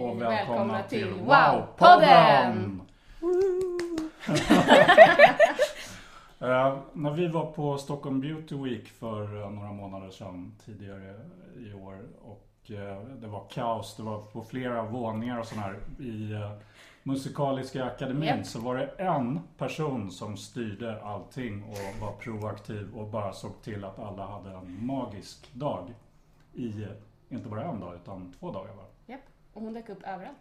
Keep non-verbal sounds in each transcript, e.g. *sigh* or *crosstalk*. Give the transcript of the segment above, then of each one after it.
Och välkomna, till Wow-podden! *laughs* Eh, när vi var på Stockholm Beauty Week för eh, några månader sedan tidigare i år och eh, det var kaos, det var på flera våningar och sådär i eh, Musikaliska akademin Japp. så var det en person som styrde allting och var proaktiv och bara såg till att alla hade en magisk dag i, eh, inte bara en dag utan två dagar var det. Och hon dök upp överallt.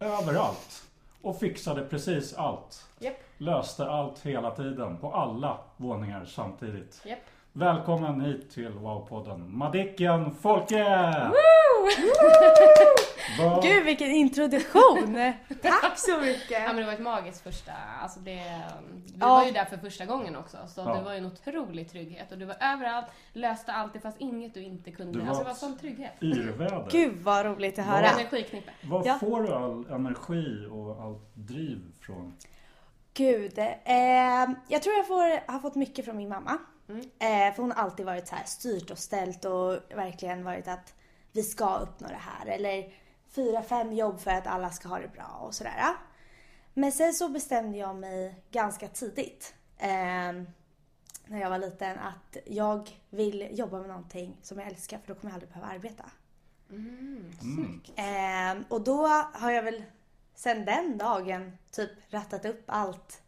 Överallt. Och fixade precis allt. Japp, Löste allt hela tiden på alla våningar samtidigt. japp. Välkommen hit till Wow-podden Madicken Folke! Vad- Gud vilken introduktion! Tack så Ja mycket! men det var ett magiskt första, alltså det, du Ja. var ju där för första gången också så Ja. det var ju en otrolig trygghet och du var överallt, löste allt, det fanns inget du inte kunde, Du var alltså det var sån trygghet. Yrväder. Gud vad roligt att höra. Energiknippe. Var Ja. får du all energi och allt driv från? Gud, eh, jag tror jag får, har fått mycket från min mamma. Eh, för hon har alltid varit så här styrt och ställt och verkligen varit att vi ska uppnå det här. Eller fyra, fem jobb för att alla ska ha det bra och sådär. Men sen så bestämde jag mig ganska tidigt. Eh, när jag var liten att jag vill jobba med någonting som jag älskar för då kommer jag aldrig behöva arbeta. Mm. Ehm, och då har jag väl sen den dagen typ rattat upp allt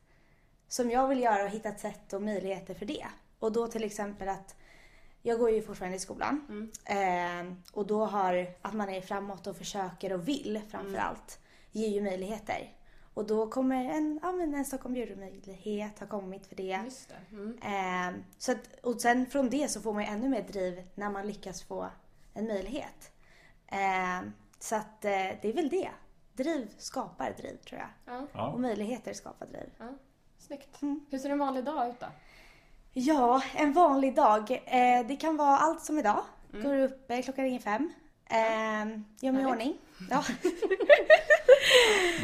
som jag vill göra och hittat sätt och möjligheter för det. Och då till exempel att jag går ju fortfarande i skolan. Ehm, och då har att man är framåt och försöker och vill framför allt ger ju möjligheter. Och då kommer en, ja, men en Stockholm Beauty-möjlighet har kommit för det. Just det. Mm. Ehm, så att, och sen från det så får man ju ännu mer driv när man lyckas få en möjlighet. Ehm, så att eh, det är väl det. Driv skapar driv tror jag. Ja, Och möjligheter skapar driv. ja. Snyggt. Mm. Hur ser en vanlig dag ut då? Ja, en vanlig dag. Eh, det kan vara allt som idag. Går upp eh, klockan ringer fem. Ehm, gör mig i ordning. Ja. *laughs*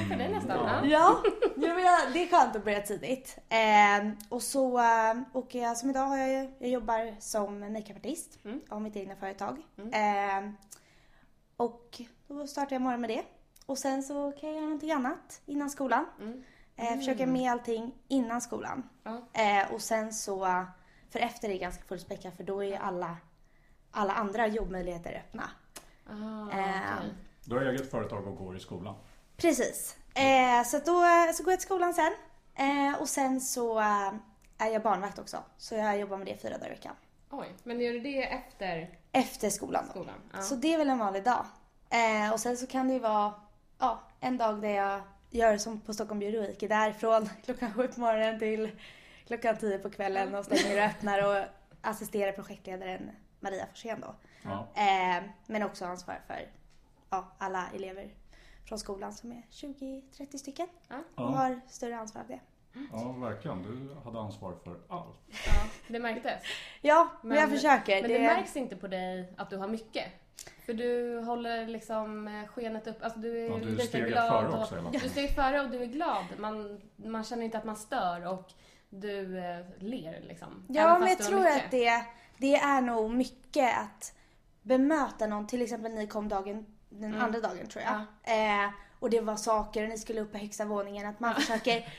För dig nästan. Ja. Jag- det är skönt att börja tidigt. Ehm, och så eh, åker jag, som idag har jag, jag jobbar som makeupartist. Mm. Jag har mitt egna företag. Ehm, och då startar jag morgonen med det. Och sen så kan jag göra någonting annat innan skolan. Mm. Eh, försöka med allting innan skolan. Ja. Eh, och sen så, för efter är det ganska fullspäckat för då är alla, alla andra jobbmöjligheter öppna. Ah, okej. Du har eget företag och går i skolan. Precis. Eh, så då så går jag till skolan sen. Eh, och sen så eh, är jag barnvakt också. Så jag jobbar med det fyra dagar i veckan. Oj, men gör du det efter Efter skolan då. skolan? Ja. Så det är väl en vanlig dag. Eh, och sen så kan det ju vara ja, en dag där jag gör som på Stockholm Beauty Week. Är där från klockan sju på morgonen till klockan tio på kvällen och stänger och öppnar och assisterar projektledaren Maria Forsén då. Ja. Eh, men också ansvarar för ja, alla elever från skolan som är 20-30 stycken. Ja. Och har större ansvar av det. ja, verkligen. Du hade ansvar för allt. ja, det märktes. Ja, men, jag försöker. Men det, märks inte på dig att du har mycket. För du håller liksom eh, skenet upp. Alltså du är Ja, du steget glad. före och, också hela du är steget före och du är glad. Man, man känner inte att man stör och du eh, ler liksom. Ja, Även men jag tror mycket. att det, det är nog mycket att bemöta någon. Till exempel ni kom dagen, den andra dagen tror jag. Eh, och det var saker och ni skulle upp på högsta våningen. Att man försöker *laughs*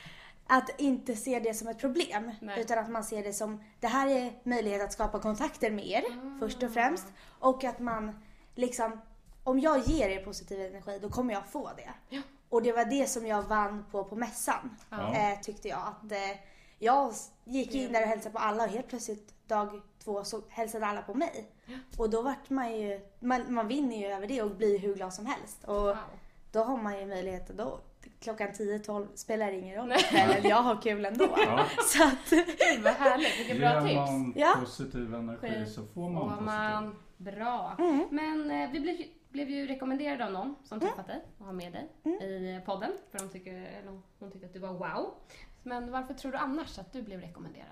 Att inte se det som ett problem. Nej. Utan att man ser det som, det här är möjlighet att skapa kontakter med er först och främst. Och att man liksom, om jag ger er positiv energi då kommer jag få det. Och det var det som jag vann på på mässan. Ja. Eh, tyckte jag. Att eh, jag gick in där och hälsade på alla och helt plötsligt dag två så hälsade alla på mig. Och då vart man ju, man, man vinner ju över det och blir hur glad som helst. Och Wow. då har man ju möjlighet att då, klockan 10-12 spelar ingen roll kvällen, jag har kul ändå. *laughs* Ja. Så att, Gud vad härligt, vilket bra Ger tips. man Ja. positiv energi så får man Får positiv. Bra. Mm. Men eh, vi blev, blev ju rekommenderade av någon som Mm. träffat dig och har med dig i podden. För de tycker, eller hon tyckte att du var wow. Men varför tror du annars att du blev rekommenderad?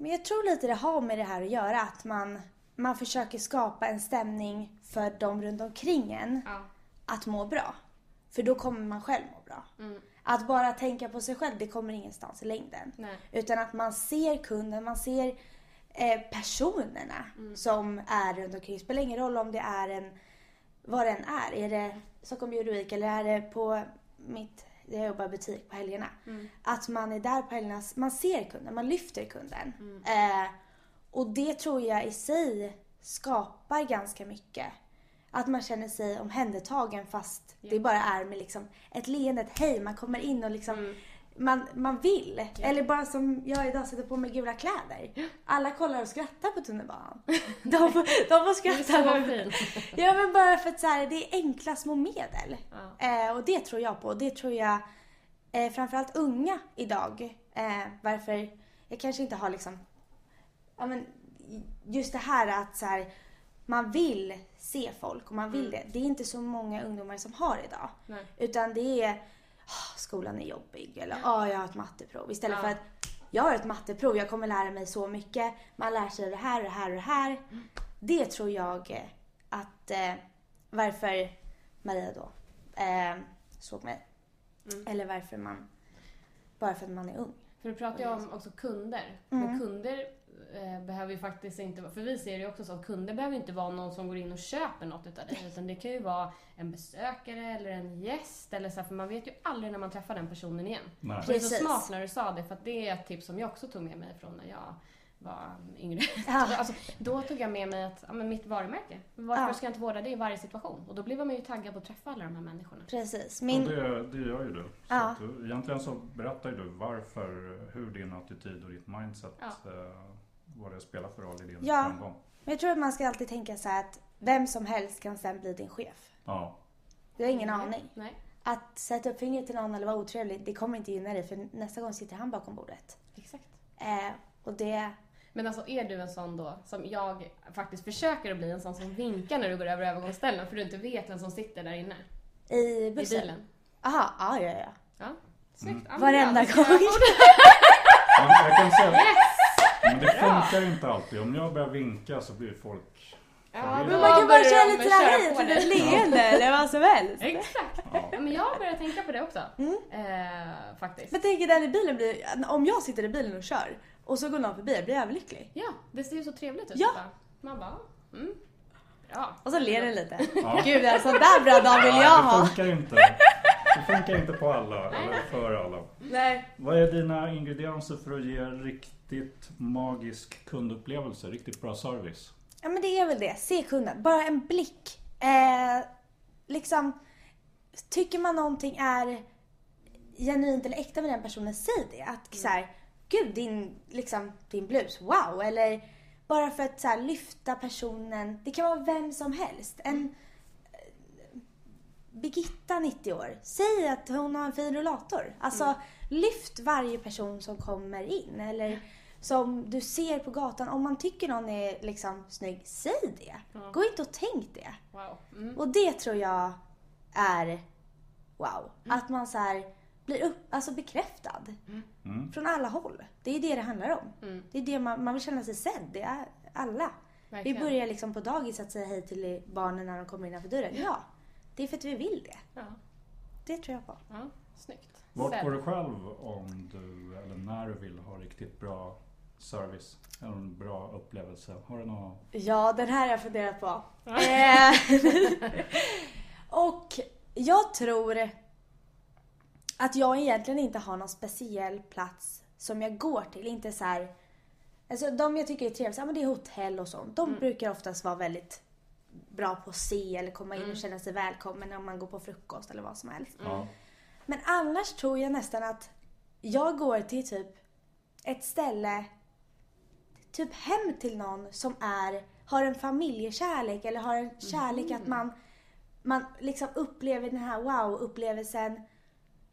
men jag tror lite det har med det här att göra, att man, man försöker skapa en stämning för de runt omkring en Ja. att må bra. För då kommer man själv må bra. Mm. Att bara tänka på sig själv, det kommer ingenstans i längden. Nej. Utan att man ser kunden, man ser eh, personerna som är runt omkring. Det spelar ingen roll om det är en, vad det än är. Är det Stockholm Bjurvik eller är det på mitt, där jag jobbar butik på helgerna. Att man är där på helgerna, man ser kunden, man lyfter kunden. Eh, och det tror jag i sig skapar ganska mycket. Att man känner sig omhändertagen fast det bara är med liksom ett leende, ett hej, man kommer in och liksom man, man vill. Eller bara som jag idag sätter på mig gula kläder. Alla kollar och skrattar på tunnelbanan. *laughs* De, de får skratta. *laughs* Ja men bara för att så här, det är enkla små medel. Ja. Eh, och det tror jag på. Det tror jag eh, framförallt unga idag. Eh, varför jag kanske inte har liksom, ja men just det här att så här, man vill se folk och man vill det. Det är inte så många ungdomar som har idag. Nej. Utan det är, "Ah, skolan är jobbig eller ah, jag har ett matteprov. Istället Ja. för att jag har ett matteprov, jag kommer lära mig så mycket. Man lär sig det här och det här och det här. Det tror jag att eh, varför Maria då eh, såg mig. Eller varför man, bara för att man är ung. För du pratar ju om också kunder. Mm. Men kunder eh, behöver ju faktiskt inte vara, för vi ser det ju också så att kunder behöver inte vara någon som går in och köper något utav dig. Utan det kan ju vara en besökare eller en gäst eller så här, för man vet ju aldrig när man träffar den personen igen. Nej. Det är så Precis. smart när du sa det, för att det är ett tips som jag också tog med mig från när jag var yngre. Ja. *laughs* Alltså, då tog jag med mig att, ja, men mitt varumärke. Varför Ja. ska jag inte vårda det i varje situation? Och då blir man ju taggad på att träffa alla de här människorna. Precis. Och Min, det, det gör ju du. Så Ja. du. Egentligen så berättar ju du varför, hur din attityd och ditt mindset, Ja. eh, vad det spelar för roll i din Ja. framgång. men jag tror att man ska alltid tänka så här att vem som helst kan sen bli din chef. Ja. Du har ingen Nej. aning. Nej, Att sätta upp fingret till någon eller vara otrevlig, det kommer inte gynna dig för nästa gång sitter han bakom bordet. exakt. Eh, och det... Men alltså är du en sån då, som jag faktiskt försöker att bli, en sån som vinkar när du går över övergångsställen för du inte vet vem som sitter där inne I i bussen? bilen? Aha, ja, ja, ja. Ja, snyggt. Men Varenda gång. Jag kan säga, men det funkar inte alltid. Om jag börjar vinka så blir folk Ja. Men man kan bara köra lite såhär på hej, ett leende eller vad som helst. Exakt. Ja. Ja, men jag börjar tänka på det också. Mm. Eh, faktiskt. Men tänk den i bilen blir, om jag sitter i bilen och kör och så går någon förbi, jag blir överlycklig. Ja, det ser ju så trevligt ut. Ja. Man bara, mm. Bra. Och så ler den lite. Ja. Gud, en sån där bra dag vill jag Ja, det ha. funkar inte. Det funkar inte på alla, eller för alla. Nej. Vad är dina ingredienser för att ge riktigt magisk kundupplevelse, riktigt bra service? Ja men det är väl det, se kunden. Bara en blick. Eh, liksom, tycker man någonting är genuint eller äkta med den personen, säg det. Att så här, gud din, liksom, din blus, wow. Eller bara för att så här, lyfta personen. Det kan vara vem som helst. En eh, Birgitta, 90 år, säg att hon har en fin rullator. Alltså lyft varje person som kommer in. Eller som du ser på gatan. Om man tycker någon är liksom snygg, säg det. Gå inte och tänk det. Wow. Mm. Och det tror jag är wow. Att man så här blir upp, alltså bekräftad. Mm. Från alla håll. Det är det det handlar om. Det är det man, man vill känna sig sedd. Det är alla. Verkligen. Vi börjar liksom på dagis att säga hej till barnen när de kommer innanför dörren. Ja, det är för att vi vill det. Ja, Det tror jag på. ja, snyggt. Vart går du själv om du, eller när du vill ha riktigt bra service? Eller en bra upplevelse? Har du något? Ja, den här har jag funderat på. Eh, *laughs* och jag tror att jag egentligen inte har någon speciell plats som jag går till. Inte så här, alltså de jag tycker är trevliga, men det är hotell och sånt. De brukar oftast vara väldigt bra på att se eller komma in och känna sig välkommen när man går på frukost eller vad som helst. Ja. Men annars tror jag nästan att jag går till typ ett ställe, typ hem till någon som är, har en familjekärlek eller har en kärlek att man, man liksom upplever den här wow-upplevelsen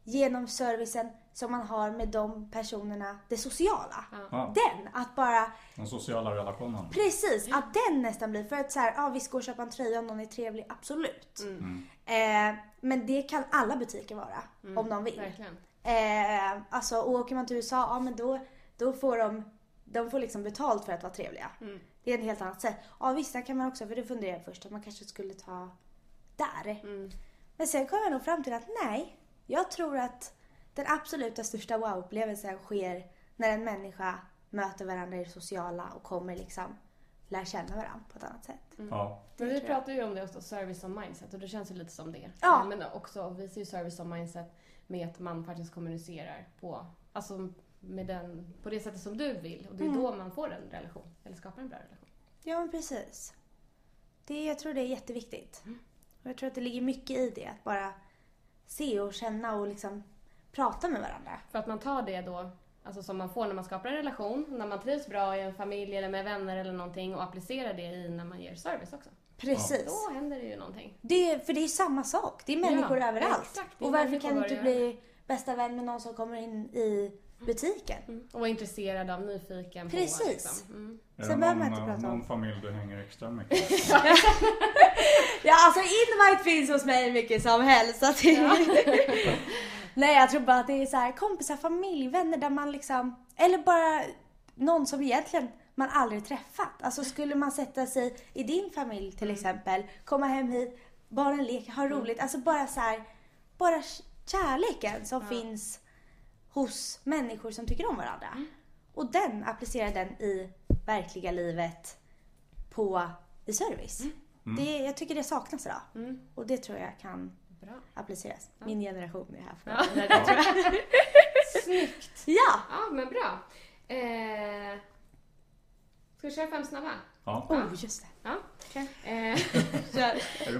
genom servicen som man har med de personerna, det sociala. Ja. Den, att bara Den sociala relationen. Precis, att den nästan blir. För att så här, ja visst gå och köpa en tröja om någon är trevlig, absolut. Eh, men det kan alla butiker vara, om de vill. Verkligen. Eh, alltså, och åker man till USA, ja men då, då får de, de får liksom betalt för att vara trevliga. Det är ett helt annat sätt. Ja visst, där kan man också, för det funderade jag först att man kanske skulle ta där. Men sen kom jag nog fram till att nej, jag tror att den absoluta största wow-upplevelsen sker när en människa möter varandra i det sociala och kommer liksom lära känna varandra på ett annat sätt. Ja. Men vi tror jag. pratar ju om det också, service som mindset och det känns ju lite som det. Ja. Men också, vi ser ju service som mindset med att man faktiskt kommunicerar på, alltså med den, på det sättet som du vill. Och det är Mm. då man får en relation, eller skapar en bra relation. Ja men precis. Det, jag tror det är jätteviktigt. Och jag tror att det ligger mycket i det, att bara se och känna och liksom prata med varandra. För att man tar det då, alltså som man får när man skapar en relation, när man trivs bra i en familj eller med vänner eller någonting och applicerar det i när man ger service också. Precis. Då händer det ju någonting. Det, för det är samma sak. Det är människor Ja, överallt. exakt. Är och varför kan du inte bli bästa vän med någon som kommer in i butiken? Och vara intresserad av, nyfiken på. Precis. Liksom. Mm. Är det någon, om- någon familj du hänger extra mycket *laughs* Ja, alltså invite finns hos mig mycket som helst. Så att det... *laughs* Nej, jag tror bara att det är så här kompisar, familj, vänner där man liksom... Eller bara någon som egentligen man aldrig träffat. Alltså skulle man sätta sig i din familj till exempel, komma hem hit, barnen leker, ha roligt. Alltså bara så här, bara kärleken som finns hos människor som tycker om varandra. Och den applicerar den i verkliga livet på i service. Det, jag tycker det saknas idag. Och det tror jag kan Bra. appliceras. Min generation är här för Ja. att göra det, tror jag. *laughs* Snyggt! Ja! Ja, men bra. Eh, ska vi köra fem snabba? Ja. Oh, just det. Ja. Okej. Eh, *laughs* Kör. Är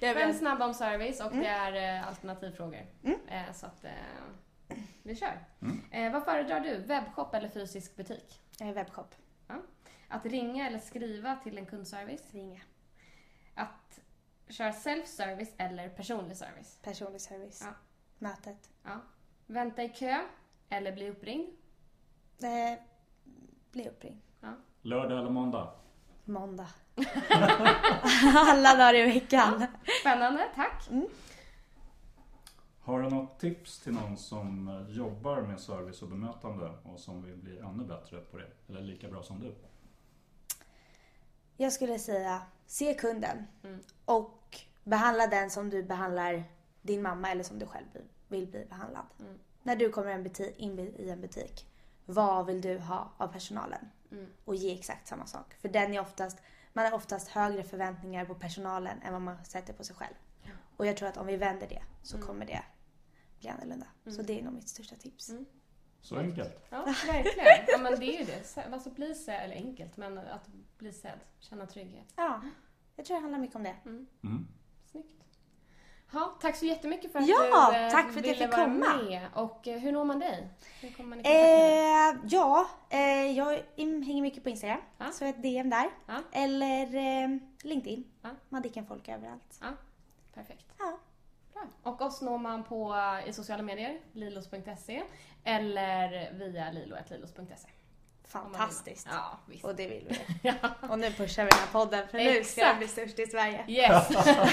du? Jag fem snabba om service och det är eh, alternativfrågor. Eh, så att eh, vi kör. Eh, vad föredrar du? Webbshop eller fysisk butik? Eh, Webbshop. Ja. Att ringa eller skriva till en kundservice? Ringa. Att köra self-service eller personlig service? Personlig service. Ja. Mötet. Ja. Vänta i kö eller bli uppringd? Eh, bli uppringd. Lördag eller måndag? Måndag. *laughs* Alla dagar i veckan. Spännande, tack. Har du något tips till någon som eh, jobbar med service och bemötande och som vill bli ännu bättre på det? Eller lika bra som du? Jag skulle säga, se kunden. Mm. Och behandla den som du behandlar din mamma eller som du själv vill bli behandlad. Mm. När du kommer in i en butik, vad vill du ha av personalen? Mm. Och ge exakt samma sak. För den är oftast, man har oftast högre förväntningar på personalen än vad man sätter på sig själv. Och jag tror att om vi vänder det så Mm. kommer det bli annorlunda. Så det är nog mitt största tips. Så enkelt. Ja, *laughs* verkligen. Ja, men det är ju det. Alltså bli sedd, eller enkelt, men att bli sedd. Känna trygghet. Ja, jag tror det handlar mycket om det. Mm. Snyggt. Ja, tack så jättemycket för att Ja, du eh, tack för att jag ville fick vara komma. med. Och eh, hur når man dig? Hur kommer man i kontakt med dig? Eh, ja, eh, jag hänger mycket på Instagram. Ja. Så ett DM där. Ja. Eller eh, LinkedIn. Ja. Madicken folk överallt. Ja, perfekt. Ja. Och oss når man på eh, i sociala medier, lilos.se eller via lilo.lilos.se. Fantastiskt. Ja, visst. Och det vill vi. *laughs* Och nu pushar vi den här podden för nu ska den bli störst i Sverige. Yes! Ja,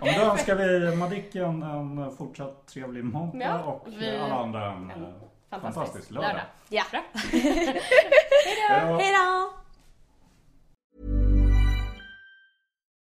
men då önskar vi Madicken en fortsatt trevlig måndag Ja, och vi- alla andra en en eh, Fantastisk, fantastisk lördag. Ja. Bra. *laughs* Hej då!